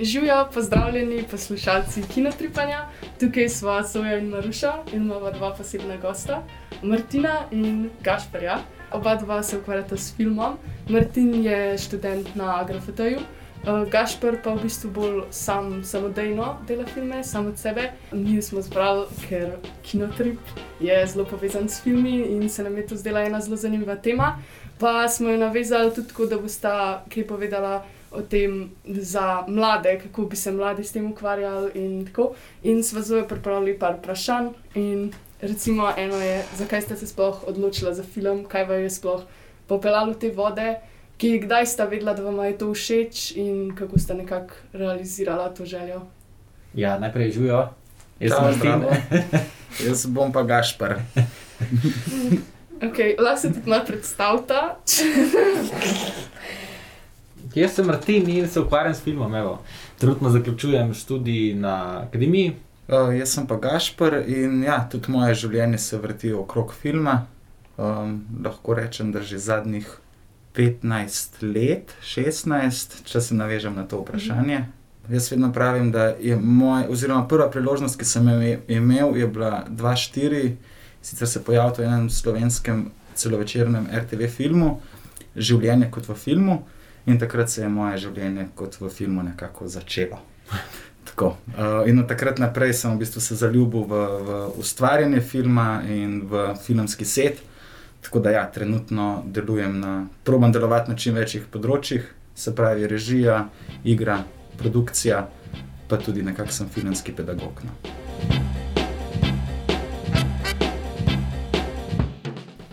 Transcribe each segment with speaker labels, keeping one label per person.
Speaker 1: Živijo, pozdravljeni poslušalci Kinotripanja, tukaj smo Soja in Maruša in imamo dva posebna gosta, Martina in Gašperja. Oba dva se ukvarjata s filmom. Martin je študent na Agrafeteju, uh, Gašper pa v bistvu bolj sam, samodejno dela filme, sam od sebe. Mi smo zbrali, ker Kinotrip je zelo povezan s filmi in se nam je to zdela ena zelo zanimiva tema. Pa smo jo navezali tudi tako, da bosta kaj povedala o tem za mlade, kako bi se mladi s tem ukvarjali. In, tako. in sva zelo pripravili par vprašanj. In recimo, eno je, zakaj ste se sploh odločili za film, kaj vam je sploh popeljalo te vode, ki kdaj sta vedela, da vam je to všeč in kako ste nekako realizirala to željo.
Speaker 2: Ja, najprej živijo. Jaz sem Martin.
Speaker 3: Jaz bom pa Gašpar.
Speaker 1: Okay, lahko se tudi malo predstavita.
Speaker 2: Jaz sem Martin in se ukvarjam s filmom. Evo. Trenutno zaključujem študij na akademiji.
Speaker 3: Uh, jaz sem pa Gašpar in ja, tudi moje življenje se vrti okrog filma. Um, lahko rečem, da že zadnjih 15 let, 16, če se navežem na to vprašanje. Jaz vedno pravim, da je moj, oziroma prva priložnost, ki sem jo ime- imel, je bila 2-4, sicer se pojavil v enem slovenskem celovečernem RTV filmu, Življenje kot v filmu, in takrat se je moje življenje kot v filmu nekako začelo. Tako. Uh, in od takrat naprej sem v bistvu se zaljubil v, v ustvarjanje filma in v filmski set. Tako da, ja, trenutno delujem na, probam delovati na čim večjih področjih, se pravi, režija, igra, produkcija, pa tudi nekako sem filmski pedagog. No.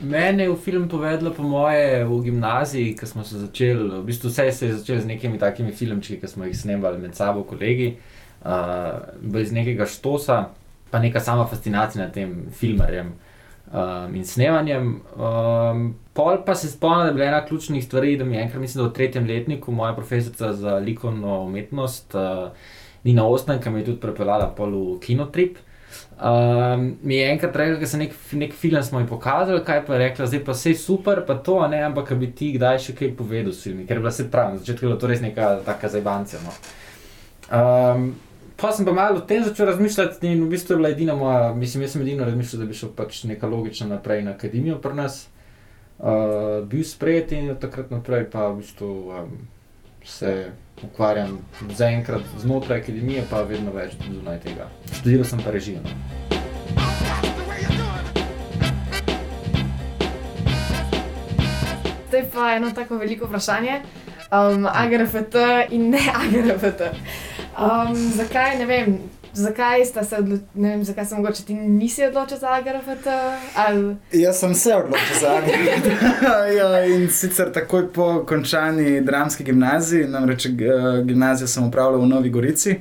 Speaker 2: Mene je v film povedlo, po moje, v gimnaziji, ko smo se začeli, v bistvu vse se je začelo z nekimi takimi filmčki, ki smo jih snemali med sabo, kolegi, uh, iz nekega štosa, pa neka sama fascinacija nad tem filmarjem um, in snemanjem. Um, pol pa se spomnim, da je bila ena ključnih stvari, da mi je enkrat, mislim, da v tretjem letniku moja profesorica za likovno umetnost, uh, Nina Ostanka, mi je tudi prepeljala pol v kinotrip. Um, mi je enkrat rekla, da se nek, nek film smo ji pokazali, kaj pa je rekla, zdaj pa vse super, pa to, ne, ampak bi ti kdaj še kaj povedal s filmi, ker je bila se pravi, na začetku je bila to res neka taka zajbancija. No. Um, pa sem pa malo o tem začel razmišljati in v bistvu je bila edina moja, mislim, jaz sem edino razmišljal, da bi šel pač neka logična naprej na akademijo pri nas. Uh, bil sprejet in od takrat naprej pa v bistvu um, se ukvarjam zaenkrat znotraj akademije, pa vedno več zunaj tega. Študiral sem pa režijo. No.
Speaker 4: Zdaj pa eno tako veliko vprašanje. Um, AGRFT in ne AGRFT. Um, zakaj, ne vem, zakaj ste se odločili, zakaj se mogoče ti nisi odločil za AGRFT? Ali,
Speaker 3: Jaz sem se odločil za Agrafet. ja, in sicer takoj po končani dramski gimnaziji, namreč eh, gimnazijo sem upravljal v Novi Gorici.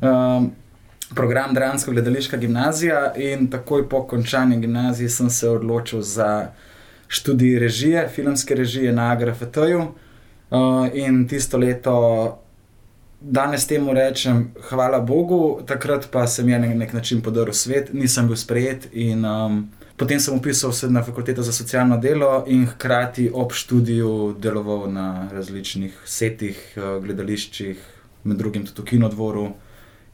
Speaker 3: Um, program Dramsko-gledališka gimnazija, in takoj po končani gimnaziji sem se odločil za študij režije, filmske režije na AGRFT-ju. Uh, in tisto leto, danes temu rečem, hvala Bogu, takrat pa sem je na nek način podaril svet, nisem bil sprejet. In, um, potem sem upisal se na fakulteto za socialno delo in hkrati ob študiju deloval na različnih setih, uh, gledališčih, med drugim tudi v Kinodvoru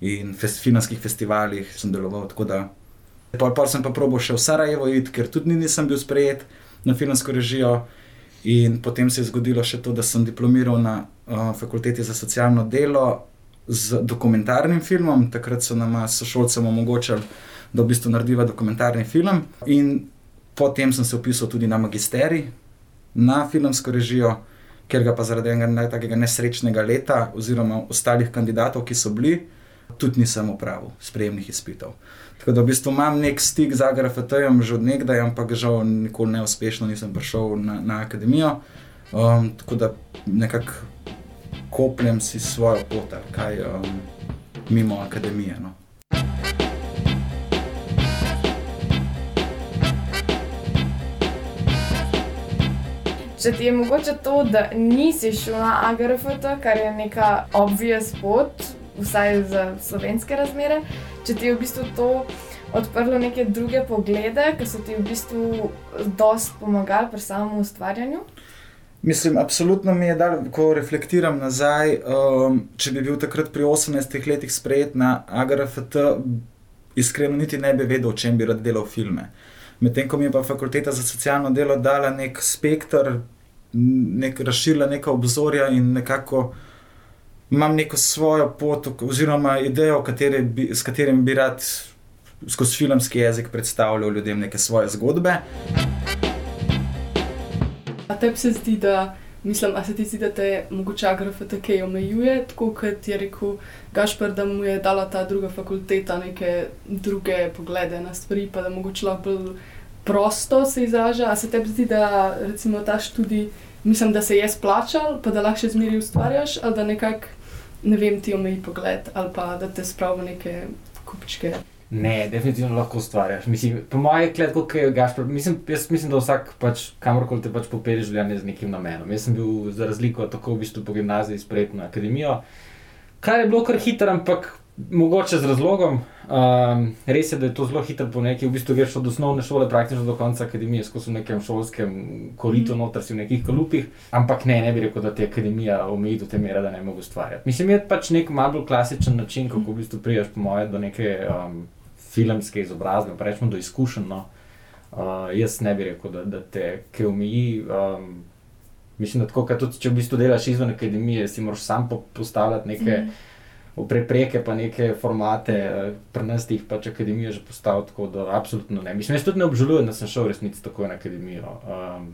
Speaker 3: in fest, filmskih festivalih sem deloval. Pol, pol sem pa probo še v Sarajevo iti, ker tudi nisem bil sprejet na filmsko režijo. In potem se je zgodilo še to, da sem diplomiral na uh, fakulteti za socialno delo z dokumentarnim filmom. Takrat so nam sošolcem omogočili, da v bistvu narediva dokumentarni film. In potem sem se upisal tudi na magisterij, na filmsko režijo, ker ga pa zaradi enega ne- takega nesrečnega leta, oziroma ostalih kandidatov, ki so bili, tudi nisem upravil sprejemnih izpitov. Tako da v bistvu imam nek stik z AGRFT-jem že od nekdaj, ampak žal nikoli neuspešno nisem prišel na, na akademijo. Um, tako da nekako kopljem si svojo pot, ali kaj um, mimo akademije. No.
Speaker 4: če ti je mogoče to, da nisi šel na AGRFT, kar je neka obvious pot, vsaj za slovenske razmere, če ti je v bistvu to odprlo neke druge poglede, ki so ti v bistvu dosti pomagali pri samem ustvarjanju.
Speaker 3: Mislim, absolutno mi je dal, ko reflektiram nazaj, um, če bi bil takrat pri 18 letih sprejet na AGRFT, iskreno niti ne bi vedel, o čem bi rad delal filme. Medtem ko mi je pa fakulteta za socialno delo dala nek spektr, nek, razširila neka obzorja in nekako imam neko svojo pot, oziroma idejo, bi, s katerim bi rad skozi filmski jezik predstavljal ljudem neke svoje zgodbe.
Speaker 1: A tebi se zdi, da, mislim, se ti zdi, da te mogoče AGRFTK omejuje, tako kot je rekel Gašpr, da mu je dala ta druga fakulteta neke druge poglede na stvari, pa da mogoče lahko bolj prosto se izraža. A se tebi zdi, da recimo ta študij, mislim, da se je splačal, pa da lahko še zmeri ustvarjaš, ali da nekako, ne vem, ti omeji pogled, ali pa da te spravi neke kupičke.
Speaker 2: Ne, definitivno lahko ustvarjaš. Mislim, po mojem, klet, kot je Gašpor, mislim, jaz mislim, da vsak, pač, kamorkoli te pač popelje življenje z nekim namenom. Jaz sem bil za razliko tako v bistvu po gimnaziji sprejet na akademijo, kar je bilo kar hitro, ampak mogoče z razlogom. Um, res je, da je to zelo hitro po neki, v bistvu greš od osnovne šole praktično do konca akademije, skozi nekem šolskem koritu, mm. noter si v nekih kalupih. Ampak ne, ne bi rekel, da te akademija omeji do te mere, da ne mogo ustvarjati. Mislim, je pač nek malo bolj klasičen način, kako v bistvu prijaš po moje do neke. Um, filmske izobrazbe, pa rečemo do izkušenj. No. Uh, jaz ne bi rekel, da, da te kaj omeji. Um, mislim, da tako, tudi, če v bistvu delaš izven akademije, si moraš sam postavljati neke mm. prepreke, pa neke formate, prenesti jih pač akademijo že postaviti. Tako da absolutno ne. Mislim, jaz tudi ne obžalujem, da sem šel resnici tako na akademijo. Um,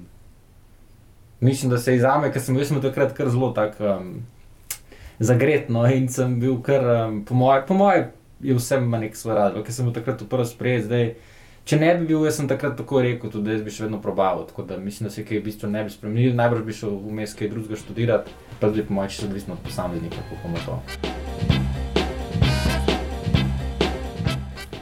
Speaker 2: mislim, da se izame, ker sem bil takrat kar zelo tak. Um, Zagretno in sem bil kar, um, po mojem, moje, je vse ima nek svoj razlog, ker sem takrat v prvem sprejet. Zdaj, če ne bi bil, jaz sem takrat tako rekel, tudi jaz bi še vedno probal. Tako da mislim, da se kaj v bistvu ne bi spremenil, najbrž bi šel vmes kaj drugega študirati, pa tudi po mojem, če se odvisno od posameznika, kako bomo to.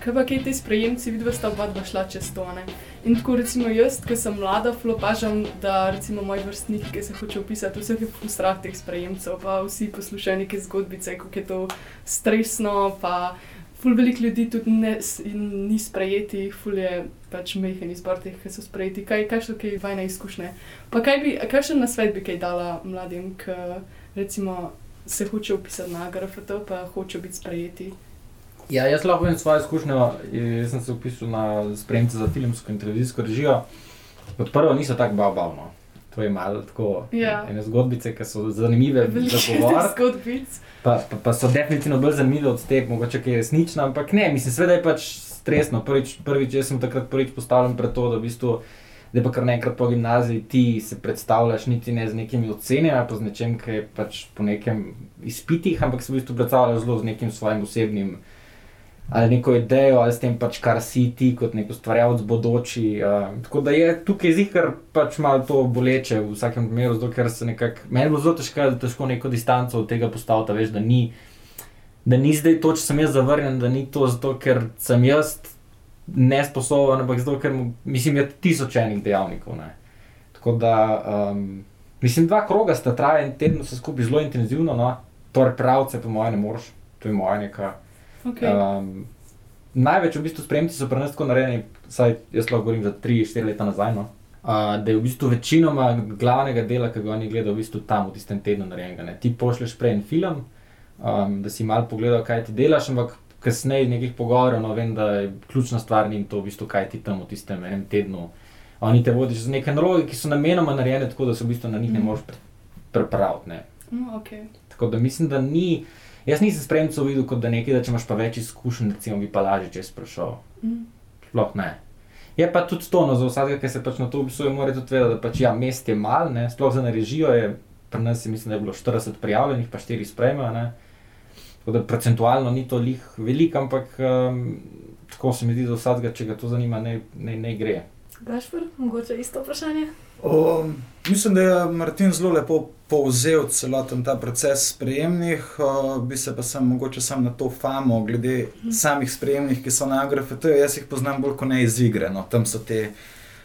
Speaker 1: Kaj pa kaj ti sprejemci, vidva sta oba dva šla čez to, ne? In tako recimo jaz, ki sem mlada, flopažam, da recimo moji vrstniki, ki se hočejo opisati, vse je v strah teh sprejemcev, pa vsi poslušajo neke zgodbice, kako je to stresno, pa ful velik ljudi tudi ne, ni sprejeti, ful je pač mehen izbor teh, ki so sprejeti. Kaj, kaj so kaj vajne izkušnje? Pa kaj bi, kaj še na svet bi kaj dala mladim, ki recimo se hočejo opisati na GRFT, pa hočejo biti sprejeti?
Speaker 2: Ja, jaz lahko povem svojo izkušnjo. Jaz sem se upisal na spremembe za filmsko in televizijsko režijo. Kot prvo, niso tako bavno. To je malo tako. Ja. Ene zgodbice, ki so zanimive,
Speaker 1: za pogovor.
Speaker 2: Pa, pa, pa so definitivno bolj zanimive od teh, mogoče je resnično, ampak ne, mislim, sveda je pač stresno. Prvič, prvič jaz sem takrat prvič postavljen pred to, da v bistvu. Da pa kar nekaj po gimnaziji ti se predstavljaš, niti ne z nekimi ocenami, pa z nečem, ki je pač po nekem izpitih, ampak se v bistvu predstavljaš zelo z nekim svojim osebnim uh, ali neko idejo, ali s tem pač kar si ti, kot nek ustvarjalec bodoči. Uh, tako da je tukaj zikar pač malo to boleče v vsakem primeru, zato ker se nekako, meni bo zelo težko, da težko neko distanco od tega postaviti, veš, da ni. Da ni zdaj to, če sem jaz zavrnjen, da ni to zato, ker sem jaz nesposoben, ampak zato, ker mislim, da je tisoč enih dejavnikov. Ne. Tako da, um, mislim, dva kroga sta trajala en teden, se skupaj zelo intenzivno, no, torej pravce, po mojem, ne moreš, to je moja neka. Okay. Um, največ v bistvu spremci so pri nas tako narejeni, saj jaz lahko govorim za 3-4 leta nazaj. No? Uh, da je v bistvu večinoma glavnega dela, ki ga oni gledajo, v bistvu tam v tistem tednu narejenega. Ti pošleš prej en film, um, da si malo pogledal, kaj ti delaš, ampak kasneje nekih pogovorov, no vem, da je ključna stvar in to, v bistvu, kaj ti tam v tistem enem tednu. Oni te vodiš z neke naloge, ki so namenoma narejene tako, da se v bistvu na njih ne moreš pripraviti. Ne.
Speaker 1: Mm, okay.
Speaker 2: Tako da mislim, da ni. Jaz nisem spremljal videl kot da nekaj, da če imaš pa več izkušenj, recimo, bi pa lažje čez sprašal. Mm. Sploh ne. Je pa tudi to, no, za vsakega, ki se pač na to upisuje, mora tudi vedeti, da pač ja, mest je mal, ne, sploh za režijo je, pri nas je, mislim, da je bilo 40 prijavljenih, pa 4 spremljajo. Tako da procentualno ni to lih veliko, ampak um, tako se mi zdi za vsakega, če ga to zanima, ne, ne, ne gre.
Speaker 4: Gašpor, mogoče isto vprašanje?
Speaker 3: O, mislim, da je Martin zelo lepo povzel celoten ta proces sprejemnih, o, bi se pa sem mogoče sam na to famo, glede mm. samih sprejemnih, ki so na AGRFT. Jaz jih poznam bolj kot ne iz igre. No. Tam so te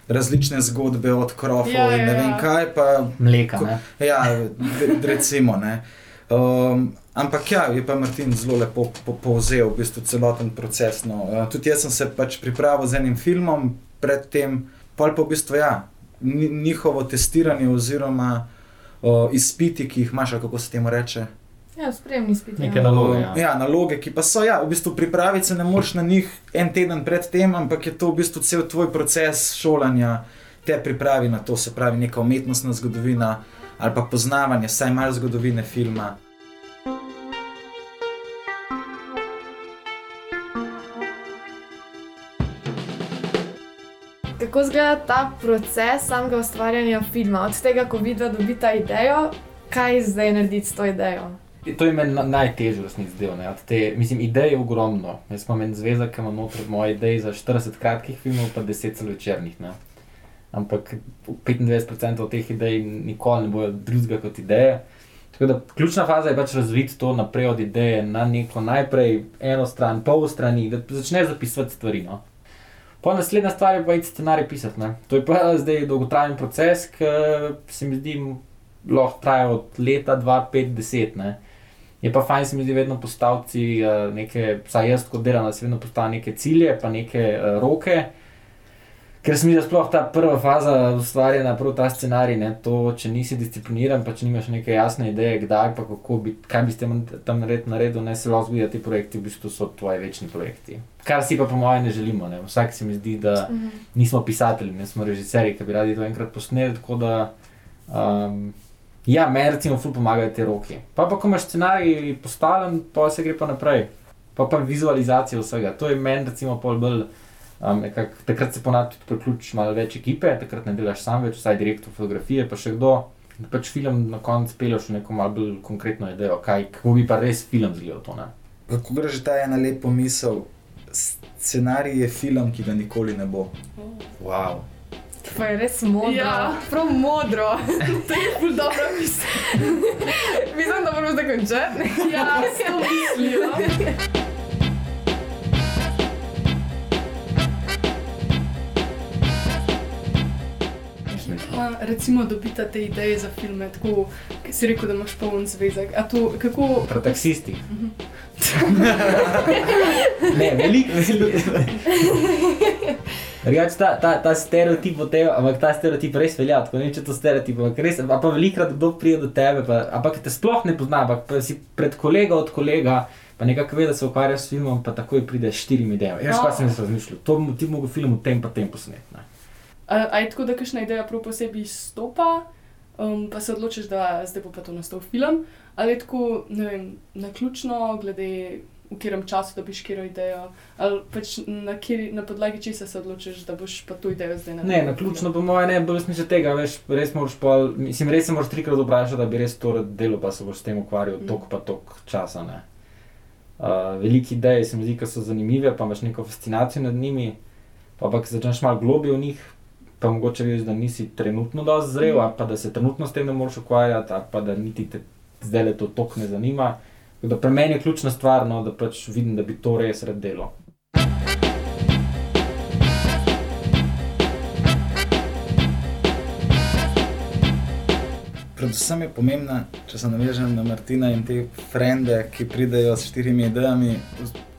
Speaker 3: različne zgodbe od krofov
Speaker 1: Ja,
Speaker 3: in ne
Speaker 1: ja,
Speaker 3: vem
Speaker 1: ja.
Speaker 3: kaj. Pa,
Speaker 2: Mleka,
Speaker 3: Ko-
Speaker 2: ne?
Speaker 3: ja, recimo. Ne. Um, ampak ja, je pa Martin zelo lepo po povzel v bistvu celoten proces. No. Uh, tudi jaz sem se pač pripravil z enim filmom, predtem, pol pa v bistvu ja, njihovo testiranje oziroma uh, izpiti, ki jih imaš, kako se temu reče.
Speaker 4: Ja, spremni spet.
Speaker 2: Neke naloge, ja.
Speaker 3: ja, naloge, ki pa so, ja, v bistvu pripraviti se ne moreš na njih en teden pred tem, ampak je to v bistvu cel tvoj proces šolanja, te pripravi na to, se pravi, neka umetnostna zgodovina ali pa poznavanje, vsaj malo zgodovine filma.
Speaker 4: Kako izgleda ta proces samega ustvarjanja filma, od tega, ko vidva dobita idejo, kaj zdaj narediti s to idejo?
Speaker 2: To je meni na- najtežji resnici del. ne, od Te, mislim, idej je ogromno. Jaz imam en zvezek, ki ima noter moje ideje za 40 kratkih filmov, pa 10 celovečernih. ne. Ampak 25% od teh idej nikoli ne bojo drugega kot ideje. Tako da ključna faza je pač razviti to naprej od ideje na neko najprej eno stran, pol strani, da začneš zapisovati stvari. No. Pa naslednja stvar je pa iti scenarij pisati. Ne. To je pa zdaj dolgotrajen proces, ki se mi zdi lahko traja od leta 2, 5, 10. Ne. Je pa fajn, se mi zdi, vedno postaviti eh, neke, vsaj jaz kot delam, da si vedno postavim neke cilje, pa neke uh, roke. Ker se mi zdi, da sploh ta prva faza ustvarjanja, prav ta scenarij, ne, to, če nisi discipliniran, pa če nimaš neke jasne ideje, kdaj pa kako bi, kaj bi s tem tam nared, naredil, ne se lahko zgodi, da ti projekti v bistvu so tvoji večni projekti. Kar si pa po mojem ne želimo. Ne. Vsak se mi zdi, da
Speaker 4: Mhm.
Speaker 2: nismo pisatelji, ne smo režiserji, ki bi radi to enkrat posneli. Tako da, um, ja, meni recimo ful pomagajo te roke. Pa pa, ko imaš scenarij postavljen, pa se gre pa naprej. Pa pa vizualizacija vsega. To je meni recimo pol bolj. Um, nekak, takrat se ponavadi tudi priključiš malo več ekipe, takrat ne delaš sam več, vsaj direktno fotografije, pa še kdo. Da pač film na koncu peleš v neko malo bolj konkretno idejo, kaj, kako bi pa res film zgledal to. Ne?
Speaker 3: Kako gre že ta ena lepa misel? Scenarij je film, ki ga nikoli ne bo.
Speaker 2: Wow.
Speaker 4: To je res modro.
Speaker 1: Ja.
Speaker 4: Prav modro.
Speaker 1: To je ful dobro misel.
Speaker 4: Mislim, da moramo zdaj končati.
Speaker 1: Ja, s to Ma, recimo, dobita te ideje za filme, tako ki si rekel, da imaš poln zvezek. A to kako?
Speaker 2: Pri taksistih. ne, veliko, veliko. Reč, ta, ta, ta stereotip o tem, ampak ta stereotip res velja, tako ne če to stereotip, ampak res, a pa velikrat kdo pride do tebe, pa, ampak te sploh ne pozna, ampak pa si pred kolega od kolega, pa nekako ve, da se ukvarjaš s filmom, pa takoj pride s štirimi idejami. Veš, kaj sem jaz razmišljal, to bi- ti mogel film v tem pa tem posnet. Ne?
Speaker 1: A, a je tako, da kakšna ideja prav posebej stopa, um, pa se odločiš, da zdaj bo pa to nastal film, ali je tako, ne vem, na ključno, glede v katerem času dobiš kjero idejo, ali pač na, kjeri, na podlagi česa se odločiš, da boš pa to idejo zdaj naredil.
Speaker 2: Ne, na ključno po mojem ne, bolj smisel tega, veš, res moraš pol, mislim, res se moraš trikrat vprašati, da bi res to delo, pa se boš s tem ukvarjal
Speaker 1: Mm.
Speaker 2: tok pa tok časa. Ne. Uh, velike ideje se mi zdi, da so zanimive, pa imaš neko fascinacijo nad njimi, pa pa ko začneš malo globje v njih, pa mogoče veš, da nisi trenutno dovolj zrel, ali pa da se trenutno s tem ne moreš ukvarjati, ali pa da niti te zdaj le to tok ne zanima. Da pri meni je ključna stvar, no, da pač vidim, da bi to res rad delo.
Speaker 3: Predvsem je pomembna, če se navežem na Martina in te frende, ki pridejo s štirimi idejami,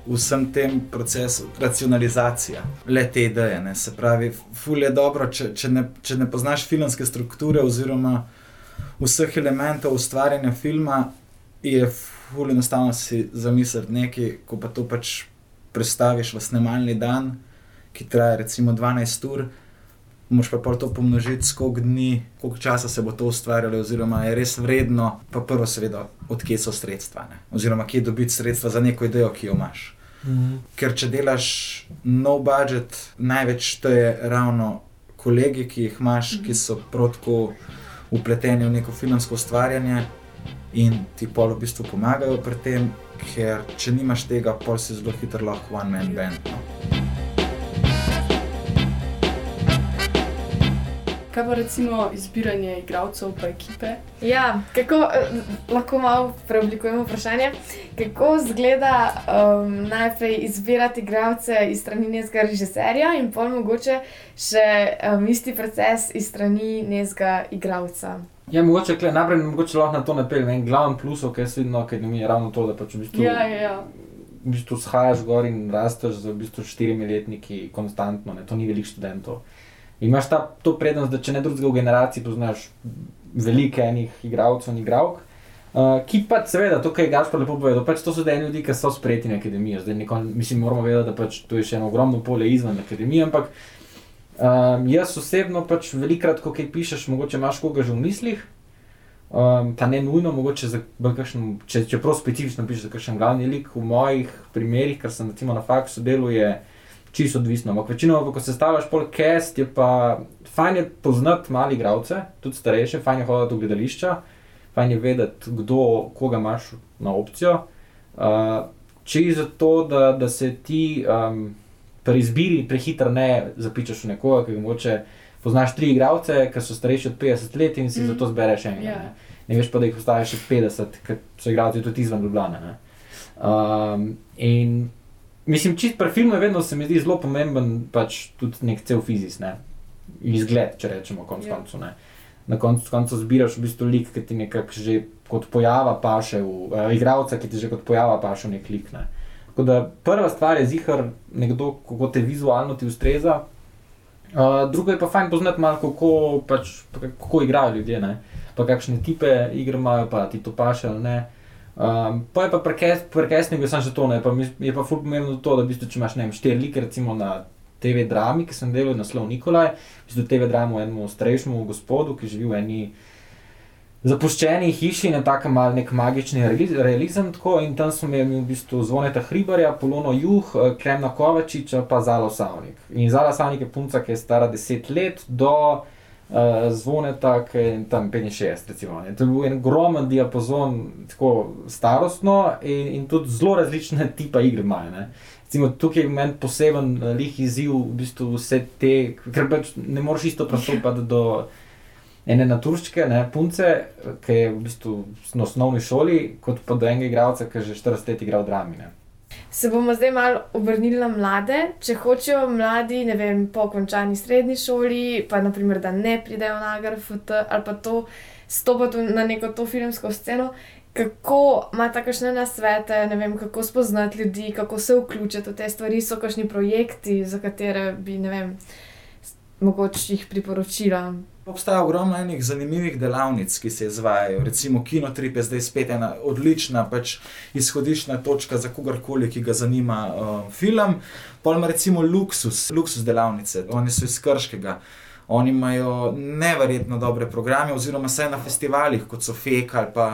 Speaker 3: vsem tem procesu racionalizacija le te ideje. Ne. Se pravi, ful je dobro, če, če, ne, če ne poznaš filmske strukture oziroma vseh elementov ustvarjanja filma, je ful enostavno si zamisliti nekaj, ko pa to pač predstaviš v snemalni dan, ki traja recimo 12 ur. Moš pa to pomnožiti, koliko dni, koliko časa se bo to ustvarjalo, oziroma je res vredno, pa prvo, seveda, odkje so sredstva, ne? oziroma kje dobiti sredstva za neko idejo, ki jo imaš. Ker če delaš no budget, največ to je ravno kolegi, ki jih imaš, ki so protko upleteni v neko filmsko ustvarjanje in ti pol v bistvu pomagajo pri tem, ker če nimaš tega, pol si zelo hitro lahko one man band. No?
Speaker 1: Kaj pa recimo izbiranje igralcev pa ekipe?
Speaker 4: Ja, kako eh, lahko malo preoblikujemo vprašanje? Kako izgleda um, najprej izbirati igralce iz strani neznega režiserja in pol mogoče še um, isti proces iz strani neznega igralca?
Speaker 2: Ja, mogoče, kle, najprej mogoče lahko na to napeljem. En glavni plus, ki jaz vidim, ker mi je ravno to, da pač v bistvu,
Speaker 1: Ja, ja, ja.
Speaker 2: v bistvu shajaš gor in rasteš z v bistvu štirimi letniki konstantno, ne? to ni veliko študentov. Imaš ta, to prednost, da če ne drugega v generaciji poznaš veliko enih igralcev in igralk. Uh, ki pa seveda, to, kar je Gašpor lepo povedal, pač to so zdaj ljudje, ki so sprejeti na akademijo. Zdaj, neko, mislim, moramo vedeti, da pač to je še eno ogromno polje izven akademije, ampak um, jaz osebno pač velikrat, ko kaj pišeš, mogoče imaš koga že v mislih, um, pa ne nujno, mogoče za kakšen, če, čeprav specifično pišeš za kakšen glavni lik, v mojih primerih, ker sem recimo na faksu delu, je čisto odvisno. Ampak večino, ko se stavljaš pol cast, je pa fajn je poznati mali igralce, tudi starejše, fajn je hoditi v gledališča, fajn je vedeti, kdo, koga imaš na opcijo. Uh, če je zato, da, da se ti um, pri izbiri prehitro ne zapičaš v nekoga, ki ga mogoče poznaš tri igralce, ki so starejši od 50 let in si
Speaker 1: Mm.
Speaker 2: zato zbereš enega.
Speaker 1: Ja.
Speaker 2: Ne? ne veš pa, da jih postaviš še 50, ker so igralci tudi izven Ljubljana. ne. Um, in mislim, čist pri filmu je vedno se mi zdi zelo pomemben pač tudi nek cel fiziks, ne. Izgled, če rečemo, konc
Speaker 1: Ja.
Speaker 2: yeah. koncu. Ne. Na koncu koncu zbiraš v bistvu lik, ki ti nekako že kot pojava paše, v, uh, igralca, ki ti že kot pojava paše v nek lik. Ne. Tako da prva stvar je zihar nekdo, kako te vizualno ti ustreza. Uh, drugo je pa fajn poznati malo, kako, pač, pa kako igrajo ljudje, ne? pa kakšne tipe igr imajo, pa ti to paše ali ne. Um, pa je pa castingu samo še to, ne? pa je pa ful pomembno to, da v bistvu, če imaš ne vem, štiri like recimo na TV drami, ki sem delal naslov Nikolaj, v bistvu TV dramo enemu starejšemu gospodu, ki živi v eni zapuščeni hiši, na takem mal nek magični reali- realizem, tako in tam smo imeli v bistvu Zvoneta Hribarja, Polono Juh, eh, Klemna Kovačiča, pa Zalo Savnik. In Zala Savnik je punca, ki je stara 10 let do uh, Zvoneta, ki je tam 65, recimo. ne. To je bil en ogromen diapazon, tako starostno in, in tudi zelo različne tipe igre imajo. ne. Recimo, tukaj je meni poseben uh, lih izziv, v bistvu vse te, ker pač ne moreš isto pristopiti do ene naturščke, ne, punce, ki je v bistvu na osnovni šoli, kot pa do enega igralca, ki je že 40 let igral drami. Ne.
Speaker 4: Se bomo zdaj malo obrnili na mlade. Če hočejo mladi, ne vem, po končani srednji šoli, pa naprimer, da ne pridejo na AGRFT ali pa to stopiti na neko to filmsko sceno, kako ima takšne nasvete, ne vem, kako spoznati ljudi, kako se vključiti v te stvari, so kakšni projekti, za katere bi, ne vem, mogoče jih priporočila.
Speaker 3: Obstaja ogromno enih zanimivih delavnic, ki se izvajajo. Recimo Kinotrip je zdaj spet ena odlična pač izhodiščna točka za kogarkoli, ki ga zanima uh, film. Pol ima recimo Luksus, Luksus delavnice, oni so iz Krškega. Oni imajo neverjetno dobre programe, oziroma vsaj na festivalih, kot so FEK ali pa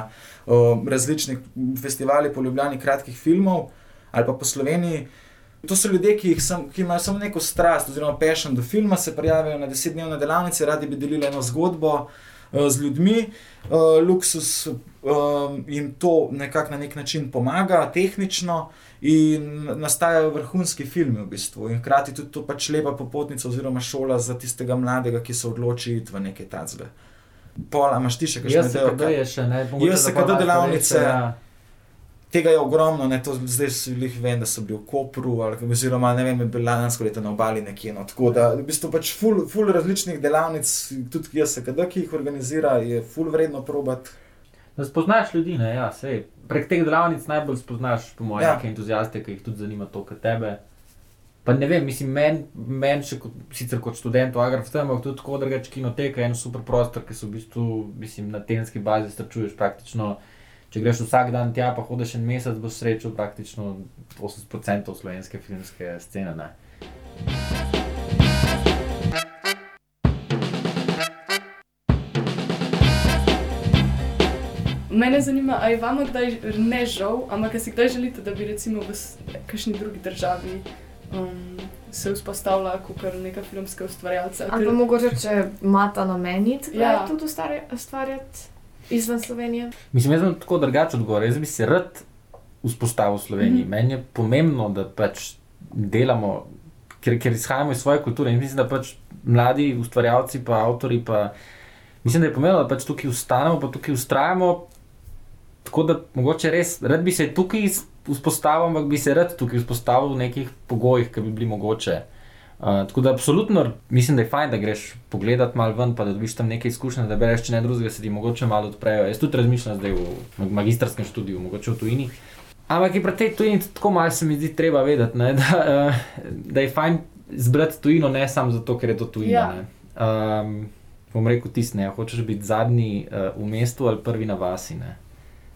Speaker 3: uh, različni festivali po Ljubljani kratkih filmov ali pa po Sloveniji. To so ljudje, ki, sam, ki imajo samo neko strast, oziroma pešen do filma, se prijavijo na desetdnevne delavnice, radi bi delili eno zgodbo uh, z ljudmi. Uh, Luksus um, jim to nekako na nek način pomaga, tehnično, in nastajajo vrhunski filmi v bistvu. In hkrati tudi to pač lepa popotnica oziroma šola za tistega mladega, ki se odloči iti v nekaj tacga. Pola, imaš ti še kakšne
Speaker 2: Jaz se je še ne, mogoče
Speaker 3: Jaz se
Speaker 2: lažje
Speaker 3: delavnice-
Speaker 2: reče, ja.
Speaker 3: Tega je ogromno, ne, to zdaj bili, vem, da so bili v Kopru, ali, pa oziroma ne vem, je bilo lansko leto na obali nekje. No, tako da, v bistvu pač ful, ful različnih delavnic, tudi jaz kada, ki jih organizira, je ful vredno probat.
Speaker 2: Da spoznaš ljudi, ne, ja, sej. Prek teh delavnic najbolj spoznaš, po mojem,
Speaker 3: Ja.
Speaker 2: neke entuzijaste, ki jih tudi zanima to, kot tebe. Pa ne vem, mislim, meni men še kot, sicer kot študent v Agraftu, ampak tudi tako drugače kinoteka je en super prostor, ki se v bistvu, mislim, na tedenski bazi srečuješ praktično. Če greš vsak dan tja, pa hodiš en mesec, boš srečal praktično 80% slovenske filmske scene. Ne.
Speaker 1: Mene zanima, ali vam je kdaj ne žal, ampak ali si kdaj želite, da bi recimo v kakšni drugi državi um, se vzpostavila kot neka filmska ustvarjalca?
Speaker 4: Ali pa
Speaker 1: Ker-
Speaker 4: mogoče, če imata nameniti, da
Speaker 1: Ja.
Speaker 4: tudi ustvari- ustvarjati izven Slovenije.
Speaker 2: Mislim, jaz sem tako drugače odgovoril. Jaz bi se rad vzpostavil v Sloveniji. Mm. -hmm. Meni je pomembno, da pač delamo, ker, ker izhajamo iz svoje kulture in mislim, da pač mladi ustvarjalci, pa avtori, pa mislim, da je pomembno, da pač tukaj ustanemo, pa tukaj ustrajamo. Tako da mogoče res, rad bi se tukaj vzpostavil, ampak bi se rad tukaj vzpostavil v nekih pogojih, ki bi bili mogoče. Uh, tako da, absolutno mislim, da je fajn, da greš pogledat malo ven, pa da dobiš tam nekaj izkušenj, da bereš, če ne drugega, se ti mogoče malo odprejo. Jaz tudi razmišljam zdaj v magistrskem študiju, mogoče v tujini. Ampak je pri tej tujini tako malo se mi zdi treba vedeti, ne, da, uh, da je fajn zbrati tujino, ne samo zato, ker je to tujina. Ja. Um, bom rekel tisne, hočeš biti zadnji uh, v mestu ali prvi na vasi. Ne.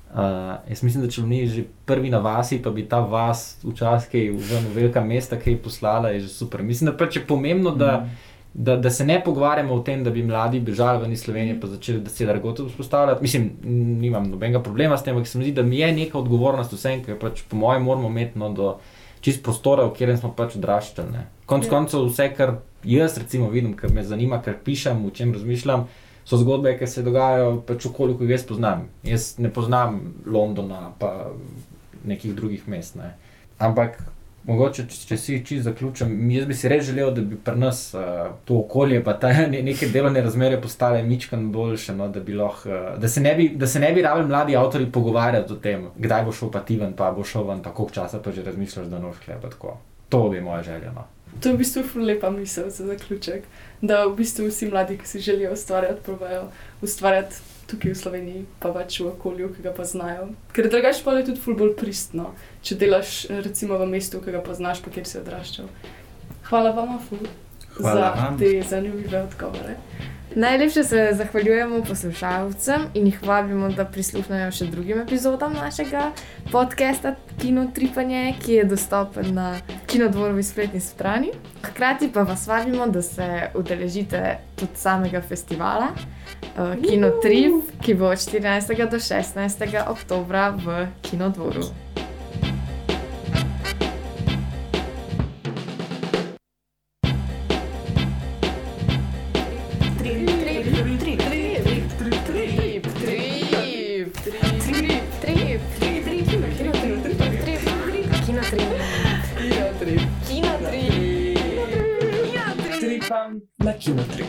Speaker 2: Uh, jaz mislim, da če bi bili že prvi na vasi, pa bi ta vas včasih, ki je v velika mesta, ki je poslala, je že super. Mislim, da pač je pomembno, da, mm. da, da se ne pogovarjamo o tem, da bi mladi bežali ven iz Slovenije, pa začeli da se dargoto vzpostavljati. Mislim, nimam nobenega problema s tem, ampak se mi zdi, da mi je neka odgovornost vsem, ker pač po mojem moramo imeti no, do čist prostora, v katerem smo pač odraščali. Konec ja. koncev vse, kar jaz recimo vidim, kar me zanima, kar pišem, o čem razmišljam so zgodbe, ki se dogajajo pač ki jih jaz poznam. Jaz ne poznam Londona, pa nekih drugih mest. Ne. Ampak, mogoče, če, če si čisto zaključim, jaz bi si res želel, da bi pri nas uh, to okolje, pa ta, ne, neke delovne razmere postale mičkan boljše. No, da, lahko, uh, da se ne bi, bi rabili mladi avtori pogovarjati o tem, kdaj bo šel pa ti ven, pa bo šel ven, tako časa pa že razmišljaš, da noš hleba. To bi moja želja. No.
Speaker 1: To je v bistvu lepa misel za zaključek, da v bistvu vsi mladi, ki si želijo ustvarjati, pravijo ustvarjati tukaj v Sloveniji, pa več v okolju, ki ga poznajo. Ker drugače pa je tudi ful bolj pristno, če delaš recimo v mestu, ki ga poznaš, pa kjer si odraščal. Hvala vam, ful,
Speaker 3: Hvala
Speaker 1: za
Speaker 3: vam.
Speaker 1: te zanimive odgovore.
Speaker 4: Najlepše se zahvaljujemo poslušalcem in jih vabimo, da prisluhnejo še drugim epizodam našega podcasta Kino Tripanje, ki je dostopen na Kinodvorovi spletni strani. Hkrati pa vas vabimo, da se udeležite tudi samega festivala uh, Kino Trip, ki bo od 14. do 16. oktobra v Kinodvoru.
Speaker 1: Na kinotrip.